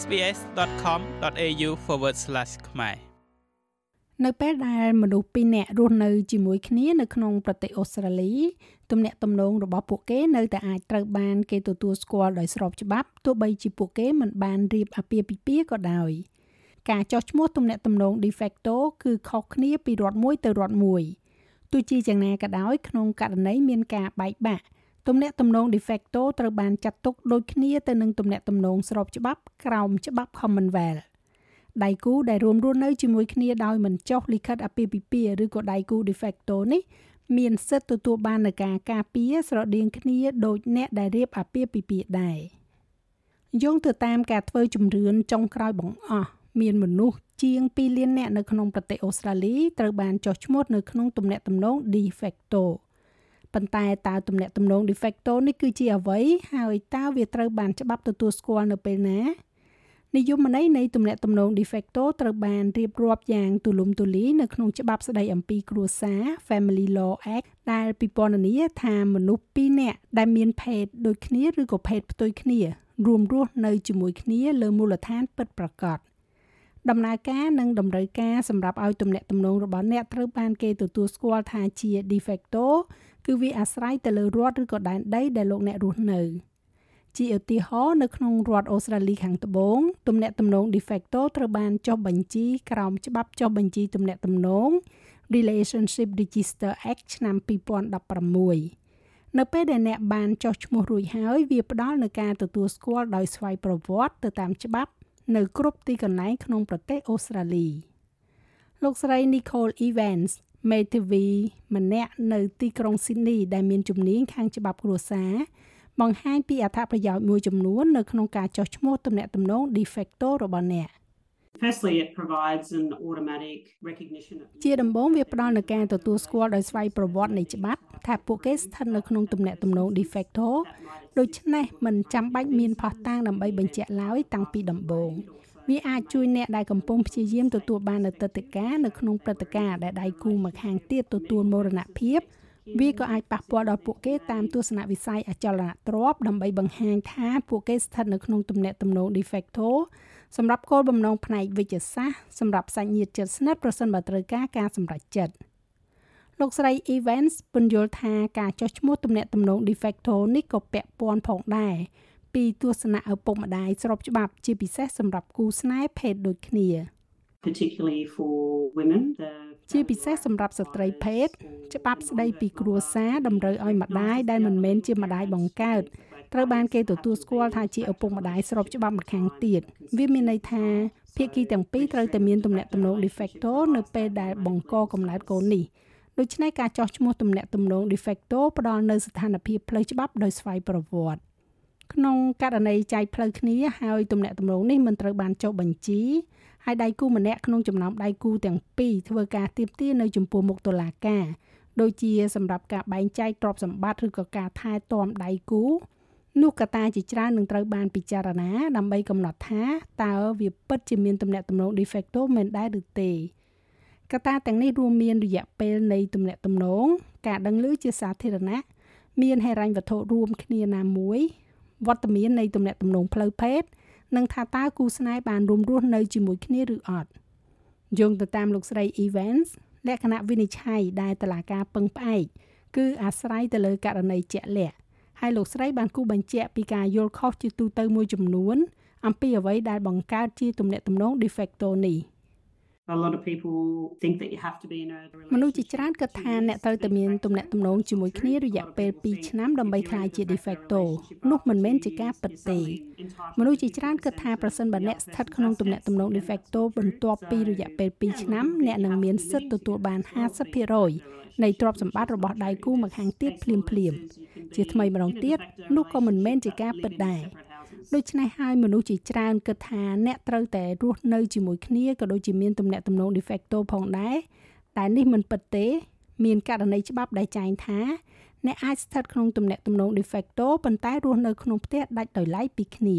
sbs.com.au/ ខ្មែរនៅពេលដែលមនុស្សពីរនាក់រស់នៅជាមួយគ្នានៅក្នុងប្រទេសអូស្ត្រាលីទំនាក់ទំនងរបស់ពួកគេនៅតែអាចត្រូវបានគេទទួលស្គាល់ដោយស្របច្បាប់ទោះបីជាពួកគេមិនបានរៀបអាពាហ៍ពិពាហ៍ក៏ដោយការចោះឈ្មោះទំនាក់ទំនង de facto គឺខុសគ្នាពីរដ្ឋមួយទៅរដ្ឋមួយទោះជាយ៉ាងណាក៏ដោយក្នុងករណីមានការបែកបាក់ ទំនាក់ទំនង de facto ត្រូវបានចាត់ទុកដូចគ្នាទៅនឹងទំនាក់ទំនងស្របច្បាប់ក្រោមច្បាប់ Commonwealth ដៃគូដែលរួមរស់នៅជាមួយគ្នាដោយមិនចុះលិខិតអាពាហ៍ពិពាហ៍ឬក៏ដៃគូ de facto នេះមានសិទ្ធិទទួលបាននូវការការពារស្រដៀងគ្នាដូចអ្នកដែលរៀបអាពាហ៍ពិពាហ៍ដែរយោងទៅតាមការធ្វើជំរឿនចុងក្រោយបង្អស់មានមនុស្សជាង2លាននាក់នៅក្នុងប្រទេសអូស្ត្រាលីត្រូវបានចុះឈ្មោះនៅក្នុងទំនាក់ទំនង de facto ប៉ុន្តែតើទំនាក់ទំនង de facto នេះគឺជាអ្វីហើយតើវាត្រូវបានច្បាប់ទទួលស្គាល់នៅពេលណានិយមន័យនៃទំនាក់ទំនង de facto ត្រូវបានរៀបរាប់យ៉ាងទូលំទូលាយនៅក្នុងច្បាប់ស្តីអំពីគ្រួសារ Family Law Act ដែលពិពណ៌នាថាមនុស្សពីរនាក់ដែលមានភេទដូចគ្នាឬក៏ភេទផ្ទុយគ្នា រួមរស់នៅជាមួយគ្នាលើមូលដ្ឋានពិតប្រាកដដំណើរការនិងតម្រូវការសម្រាប់ឲ្យទំនាក់ទំនងរបស់អ្នកត្រូវបានគេទទួលស្គាល់ថាជា de facto គឺវាអាស្រ័យទៅលើរដ្ឋឬក៏ដែនដីដែលលោកអ្នករស់នៅ។ជាឧទាហរណ៍នៅក្នុងរដ្ឋអូស្ត្រាលីខាងត្បូងទំនាក់ទំនង de facto ត្រូវបានចុះបញ្ជីក្រោមច្បាប់ចុះបញ្ជីទំនាក់ទំនង Relationship Register Act ឆ្នាំ2016នៅពេលដែលអ្នកបានចុះឈ្មោះរួចហើយវាផ្ដល់នូវការទទួលស្គាល់ដោយស្វ័យប្រវត្តិទៅតាមច្បាប់ នៅគ្រប់ទីកន្លែងក្នុងប្រទេសអូស្ត្រាលីលោកស្រី Nicole Evans មេធាវីម្នាក់នៅទីក្រុង Sydney ដែលមានជំនាញខាងច្បាប់គ្រួសារបង្ហាញពីអត្ថប្រយោជន៍មួយចំនួននៅក្នុងការចុះឈ្មោះទំនាក់ទំនង de facto របស់អ្នក Firstly it provides an automatic recognition ជាដំបូងវាផ្ដល់នូវការទទួលស្គាល់ដោយស្វ័យប្រវត្តិនៃច្បាប់ថាពួកគេស្ថិតនៅក្នុងទំនាក់ទំនង de facto ដូច្នេះមិនចាំបាច់មានផុសតាងដើម្បីបញ្ជាក់ឡើយតាំងពីដំបូង វាអាចជួយអ្នកដែលកំពុងព្យាយាមទទួលបាននូវទឹកដីកានៅក្នុងព្រឹត្តិការណ៍ដែលដៃគូម្ខាងទៀតទទួលមរណភាពវាក៏អាចប៉ះពាល់ដល់ពួកគេតាមទស្សនវិស័យអចលនទ្រព្យដើម្បីបង្ហាញថាពួកគេស្ថិតនៅក្នុងទំនាក់ទំនង de facto សម្រាប់គោលបំណងផ្នែកវិទ្យាសាស្ត្រសម្រាប់សាច់ញាតិជិតស្និទ្ធប្រសិនបើត្រូវការការសម្រេចចិត្តលោកស្រី Evans ពន្យល់ថាការចុះឈ្មោះទំនាក់ទំនង de facto នេះក៏ពាក់ព័ន្ធផងដែរ ពីទស្សនៈឪពុកម្ដាយស្របច្បាប់ជាពិសេសសម្រាប់គូស្នេហ៍ភេទដូចគ្នា particularly for women the ជាពិសេសសម្រាប់ស្ត្រីភេទច្បាប់ស្ដីពីគ្រួសារតម្រូវឲ្យម្ដាយដែលមិនមែនជាម្ដាយបង្កើតត្រូវបានគេទទួលស្គាល់ថាជាឪពុកម្ដាយស្របច្បាប់ម្ខាងទៀតវាមានន័យថាភាគីទាំងពីរត្រូវតែមានទំនាក់ទំនង de facto នៅពេលដែលបង្កកំណើតកូននេះដូច្នេះការចោះឈ្មោះទំនាក់ទំនង de facto ផ្ដល់នូវស្ថានភាពផ្លូវច្បាប់ដោយស្វ័យប្រវត្តិ ក្នុងករណីចែកផ្លូវគ្នាហើយទំនាក់ទំនងនេះមិនត្រូវបានចុះបញ្ជីហើយដៃគូម្នាក់ក្នុងចំណោមដៃគូទាំងពីរធ្វើការទៀមទានៅចំពោះមុខតុលាការដូចជាសម្រាប់ការបែងចែកទ្រព្យសម្បត្តិឬក៏ការថែទាំដៃគូនោះកត្តាជាច្រើននឹងត្រូវបានពិចារណាដើម្បីកំណត់ថាតើវាពិតជាមានទំនាក់ទំនង de facto មែនដែរឬទេកត្តាទាំងនេះរួមមានរយៈពេលនៃទំនាក់ទំនង ការដឹងឮជាសាធារណៈមានហិរញ្ញវត្ថុរួមគ្នាណាមួយ វត្តមាននៃទំនាក់ទំនងផ្លូវភេទនិងថាតើគូស្នេហ៍បានរួមរស់នៅជាមួយគ្នាឬអត់យោងទៅតាមលោកស្រី Evans លក្ខណៈវិនិច្ឆ័យដែលតឡាការពឹងផ្អែកគឺអាស្រ័យទៅលើករណីជាក់លាក់ហើយលោកស្រីបានគូបញ្ជាក់ពីការយល់ខុសជាទូទៅមួយចំនួន អំពីអ្វីដែលបង្កើតជាទំនាក់ទំនង de facto នេះ a lot of people think that you have to be in a មនុស្សជាច្រើនគិតថាអ្នកត្រូវតែមានទំនាក់ទំនងជាមួយគ្នារយៈពេល2ឆ្នាំដើម្បីក្លាយជា de facto នោះមិនមែនជាការពិតទេមនុស្សជាច្រើនគិតថាប្រសិនបើអ្នកស្ថិតក្នុងទំនាក់ទំនង de facto បន្ទាប់ពីរយៈពេល2ឆ្នាំអ្នកនឹងមានសិទ្ធិទទួលបាន50%នៃទ្រព្យសម្បត្តិរបស់ដៃគូម្ខាងទៀតភ្លាមៗជាថ្មីម្ដងទៀតនោះក៏មិនមែនជាការពិតដែរ ដូច្នេះហើយមនុស្សជាច្រើនគិតថាអ្នកត្រូវតែរស់នៅជាមួយគ្នាក៏ដូចជាមានទំនាក់ទំនង de facto ផងដែរតែនេះមិនពិតទេ មានករណីច្បាប់ដែលចែងថាអ្នកអាចស្ថិតក្នុងទំនាក់ទំនង de facto ប៉ុន្តែរស់នៅក្នុងផ្ទះដាច់ដោយឡែកពីគ្នា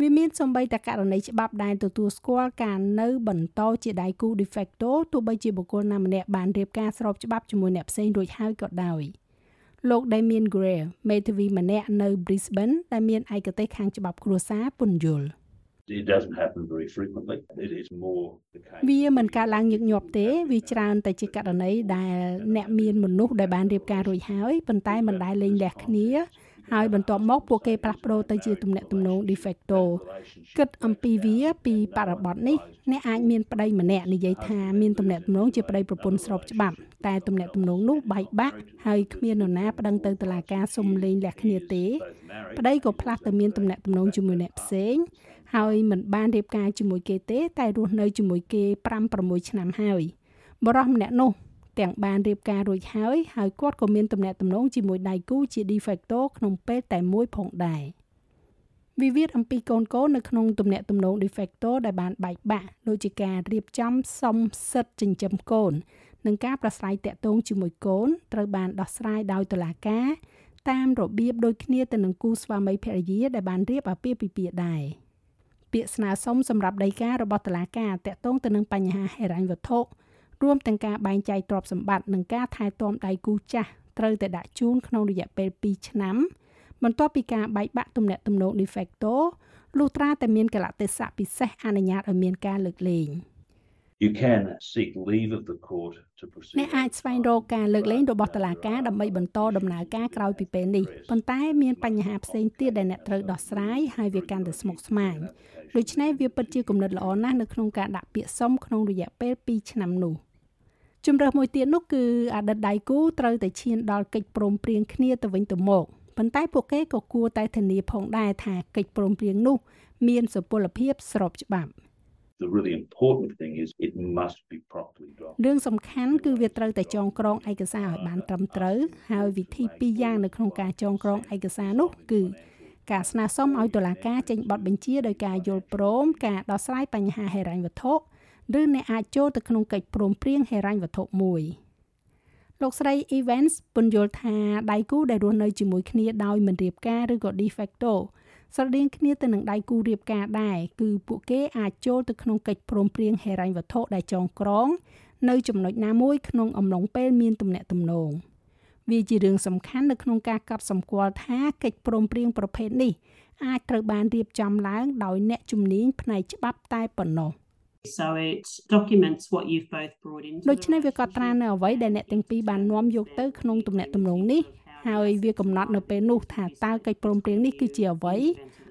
វាមានសម្បីតែករណីច្បាប់ដែលទទួលស្គាល់ការនៅបន្តជាដៃគូ de facto ទោះបីជាបុគ្គលណាម្នាក់បានរៀបការស្របច្បាប់ជាមួយអ្នកផ្សេងរួចហើយក៏ដោយ។ លោក Damien Gray មេធាវីម្នាក់នៅ Brisbane ដែលមានឯកទេសខាងច្បាប់គ្រួសារពន្យល់ It doesn't happen very frequently. It is more the case. វាមិនកើតឡើងញឹកញាប់ទេវាច្រើនតែជាករណីដែលអ្នកមានមនុស្សដែលបានរៀបការរួចហើយប៉ុន្តែមិនដែលលែងលះគ្នា ហើយបន្ទាប់មកពួកគេផ្លាស់ប្ដូរទៅជាទំនាក់ទំនង de facto គិតអំពីវាពីបរិបទនេះអ្នកអាចមានប្តីម្នាក់និយាយថាមានទំនាក់ទំនងជាប្តីប្រពន្ធស្របច្បាប់តែទំនាក់ទំនងនោះបែកបាក់ហើយគ្មាននរណាប្តឹងទៅតុលាការសុំលែងលះគ្នាទេប្តីក៏ផ្លាស់ទៅមានទំនាក់ទំនងជាមួយអ្នកផ្សេងហើយមិនបានរៀបការជាមួយគេទេ តែរស់នៅជាមួយគេ5 6ឆ្នាំហើយបរិះម្នាក់នោះ ទាំងបានរៀបការរួចហើយហើយគាត់ក៏មានទំនាក់ទំនងជាមួយដៃគូជា de facto ក្នុងពេលតែមួយផងដែរវិវាទអំពីកូនកូននៅក្នុងទំនាក់ទំនង de facto ដែលបានបែកបាក់ដូចជាការរៀបចំសុំសិទ្ធិចិញ្ចឹមកូននិងការប្រស្រ័យតាក់ទងជាមួយកូនត្រូវបានដោះស្រាយដោយតុលាការតាមរបៀបដូចគ្នាទៅនឹងគូស្វាមីភរិយាដែលបានរៀបអាពាហ៍ពិពាហ៍ដែរពាក្យស្នើសុំសម្រាប់ដីការបស់តុលាការតាក់ទងទៅនឹងបញ្ហាហិរញ្ញវត្ថុ រួមទាំងការបែងចែកទ្រព្យសម្បត្តិនិងការថែទាំដៃគូចាស់ត្រូវតែដាក់ជូនក្នុងរយៈពេល2ឆ្នាំបន្ទាប់ពីការបែកបាក់ទំនាក់ទំនង de facto លុះត្រាតែមានកលៈទេសៈពិសេសអនុញ្ញាតឲ្យមានការលើកលែង You can seek leave of the court to proceed. អ្នកអាចស្វែងរកការលើកលែងរបស់តុលាការដើម្បីបន្តដំណើរការក្រោយពីពេលនេះប៉ុន្តែមានបញ្ហាផ្សេងទៀតដែលអ្នកត្រូវដោះស្រាយហើយវាកាន់តែស្មុគស្មាញដូច្នេះវាពិតជាគំនិតល្អណាស់នៅក្នុងការដាក់ពាក្យសុំក្នុងរយៈពេល2ឆ្នាំនោះ។ ជំរើសមួយទៀតនោះគឺអតីតដៃគូត្រូវតែឈានដល់កិច្ចព្រមព្រៀងគ្នាទៅវិញទៅមកប៉ុន្តែពួកគេក៏គួរតែធានាផងដែរថាកិច្ចព្រមព្រៀងនោះ មានសុពលភាពស្របច្បាប់ The really important thing is it must be properly done. រឿងសំខាន់គឺវាត្រូវតែចងក្រងឯកសារឲ្យបានត្រឹមត្រូវហើយវិធីពីរយ៉ាងនៅក្នុងការចងក្រងឯកសារនោះគឺការស្នើសុំឲ្យតុលាការចេញបទបញ្ជាដោយការយល់ព្រមការដោះស្រាយបញ្ហាហិរញ្ញវត្ថុ ឬអ្នកអាចចូលទៅក្នុងកិច្ចព្រមព្រៀងហិរញ្ញវត្ថុមួយលោកស្រី Evans ពន្យល់ថាដៃគូដែលរស់នៅជាមួយគ្នាដោយមិនរៀបការឬក៏ de facto ស្រដៀងគ្នាទៅនឹងដៃគូរៀបការដែរគឺពួកគេអាចចូលទៅក្នុងកិច្ចព្រមព្រៀងហិរញ្ញវត្ថុដែលចងក្រង នៅចំណុចណាមួយក្នុងអំឡុងពេលមានទំនាក់ទំនងវាជារឿងសំខាន់នៅក្នុងការកត់សម្គាល់ថាកិច្ចព្រមព្រៀងប្រភេទនេះអាចត្រូវបានរៀបចំឡើងដោយអ្នកជំនាញផ្នែកច្បាប់តែប៉ុណ្ណោះ So it documents what you've both brought into ដូច្នេះវាកត់ត្រានៅអ្វីដែលអ្នកទាំងពីរបាននាំយកទៅក្នុងទំនាក់ទំនងនេះហើយវាកំណត់នៅពេលនោះថាតើកិច្ចព្រមព្រៀងនេះគឺជាអ្វី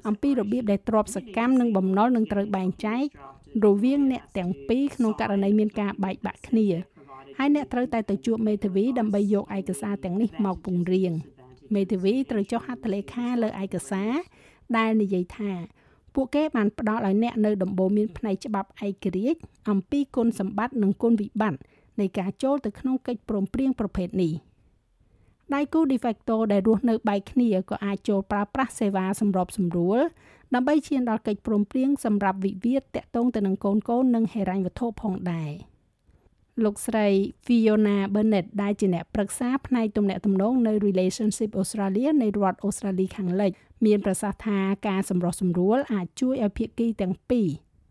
អំពីរបៀបដែលទ្រព្យសកម្មនិងបំណុលនឹងត្រូវបែងចែករវាងអ្នកទាំងពីរក្នុងករណីមានការបែកបាក់គ្នាហើយអ្នកត្រូវតែទៅជួបមេធាវីដើម្បីយកឯកសារទាំងនេះមកពង្រៀងមេធាវីត្រូវចុះហត្ថលេខាលើឯកសារដែលនិយាយថា ពួកគេបានផ្ដល់ឲ្យអ្នកនៅដំបូន្មានផ្នែកច្បាប់ឯករាជ្យអំពីគុណសម្បត្តិនិងគុណវិបត្តិនៃការចូលទៅក្នុងកិច្ចព្រមព្រៀងប្រភេទនេះដៃគូ de facto ដែលរស់នៅបែកគ្នាក៏អាចចូលប្រើប្រាស់សេវាសម្របសម្រួលដើម្បីឈានដល់កិច្ចព្រមព្រៀងសម្រាប់វិវាទតាក់ទងទៅនឹងកូនកូននិងហិរញ្ញវត្ថុផងដែរ លោកស្រី Fiona Burnett ដែលជាអ្នកប្រឹក្សាផ្នែកទំនាក់ទំនងនៅ Relationship Australia នៃរដ្ឋអូស្ត្រាលីខាងលិចមានប្រសាសន៍ថាការសម្រុះសម្រួលអាចជួយឲ្យភាគីទាំងពីរ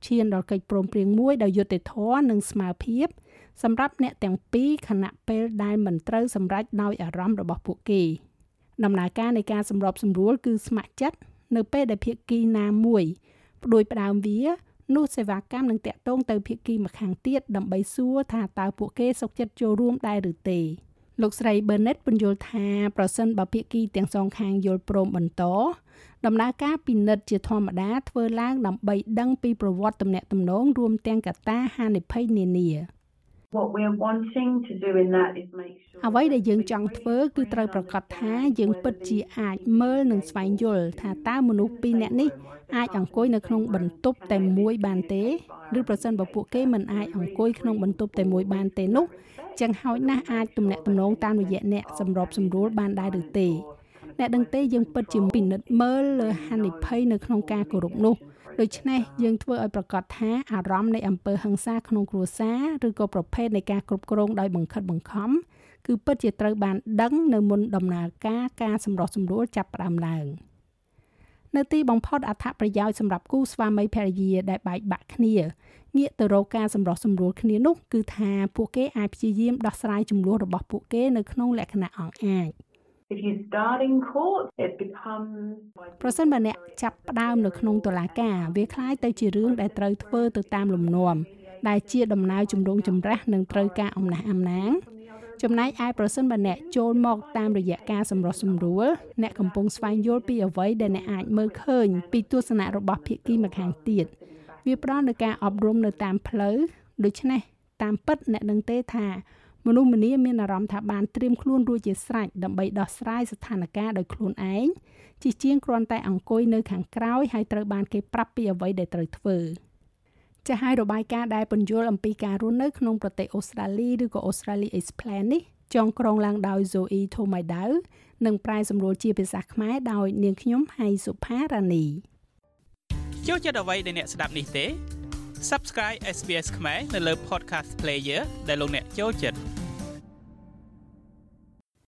ឈានដល់កិច្ចព្រមព្រៀងមួយដោយយុត្តិធម៌និងស្មារភាពសម្រាប់អ្នកទាំងពីរខណៈពេលដែលមិនត្រូវសម្រេចដោយអារម្មណ៍របស់ពួកគេដំណើរការនៃការសម្របសម្រួលគឺស្ម័គ្រចិត្តនៅពេលដែលភាគីណាមួយផ្ដួចផ្ដើមវា នោះសេវាកម្មនឹងតាក់ទងទៅភាគីម្ខាងទៀតដើម្បីសួរថាតើពួកគេសុខចិត្តចូលរួមដែរឬទេលោកស្រី Burnett ពន្យល់ថាប្រសិនបើភាគីទាំងសងខាងយល់ព្រមបន្តដំណើរការពិនិត្យជាធម្មតាធ្វើឡើងដើម្បីដឹងពីប្រវត្តិទំនាក់ទំនងរួមទាំងកត្តាហានិភ័យនានា អ្វីដែលយើងចង់ធ្វើគឺត្រូវប្រកាសថាយើងពិតជាអាចមើលនិងស្វែងយល់ថាតើមនុស្សពីរនាក់នេះអាចអង្គុយនៅក្នុងបន្ទប់តែមួយបានទេឬប្រសិនបើពួកគេមិនអាចអង្គុយក្នុងបន្ទប់តែមួយបានទេនោះចឹងហោចណាស់អាចទំនាក់ទំនងតាមរយៈអ្នកសម្របសម្រួលបានដែរឬទេអ្នកដឹងទេយើងពិតជាពិនិត្យមើលលើហានិភ័យនៅក្នុងការគោរពនោះ ដូច្នេះយើងធ្វើឲ្យប្រកាសថាអារម្មណ៍នៃអំពើហិង្សាក្នុងគ្រួសារឬក៏ប្រភេទនៃការគ្រប់គ្រងដោយបង្ខិតបង្ខំគឺពិតជាត្រូវបានដឹងនៅមុនដំណើរការការសម្រោះសម្រួលចាប់ផ្ដើមឡើងនៅទីបំផុតអត្ថប្រយោជន៍សម្រាប់គូស្វាមីភរិយាដែលបែកបាក់គ្នាងាកទៅរកការសម្រោះសម្រួលគ្នានោះគឺថាពួកគេអាចព្យាយាមដោះស្រាយចំនួនរបស់ពួកគេនៅក្នុងលក្ខណៈអង្អាច If you start in court, it becomes ប្រសិនបើអ្នកចាប់ផ្ដើមនៅក្នុងតុលាការវាคล้ายទៅជារឿងដែលត្រូវធ្វើទៅតាមលំនាំដែលជាដំណើរជំរងចម្រាស់និងត្រូវការអំណះអំណាងចំណែកឯប្រសិនបើអ្នកចូលមកតាមរយៈការសម្រុះសម្រួលអ្នកកំពុងស្វែងយល់ពីអ្វីដែលអ្នកអាចមើលឃើញពីទស្សនៈរបស់ភាគីម្ខាងទៀតវាផ្ដល់នូវការអប់រំនៅតាមផ្លូវដូច្នេះតាមពិតអ្នកនឹងទេថា មនុស្សម្នាមានអារម្មណ៍ថាបានត្រៀមខ្លួនរួចជាស្រេចដើម្បីដោះស្រាយស្ថានភាពដោយខ្លួនឯងជាជាងគ្រាន់តែអង្គុយនៅខាងក្រោយហើយត្រូវបានគេប្រាប់ពីអ្វីដែលត្រូវធ្វើចាស់ហើយរបាយការណ៍ដែលពន្យល់អំពីការរស់នៅក្នុងប្រទេសអូស្ត្រាលីឬក៏ Australia Explain នេះចងក្រងឡើងដោយ Zoe Thomaidau និងប្រែសម្រួលជាភាសាខ្មែរដោយនាងខ្ញុំហៃសុផារ៉ានីចូលចិត្តអ្វីដែលអ្នកស្ដាប់នេះទេ Subscribe SBS ខ្មែរនៅលើ Podcast Player ដែលលោកអ្នកចូលចិត្ត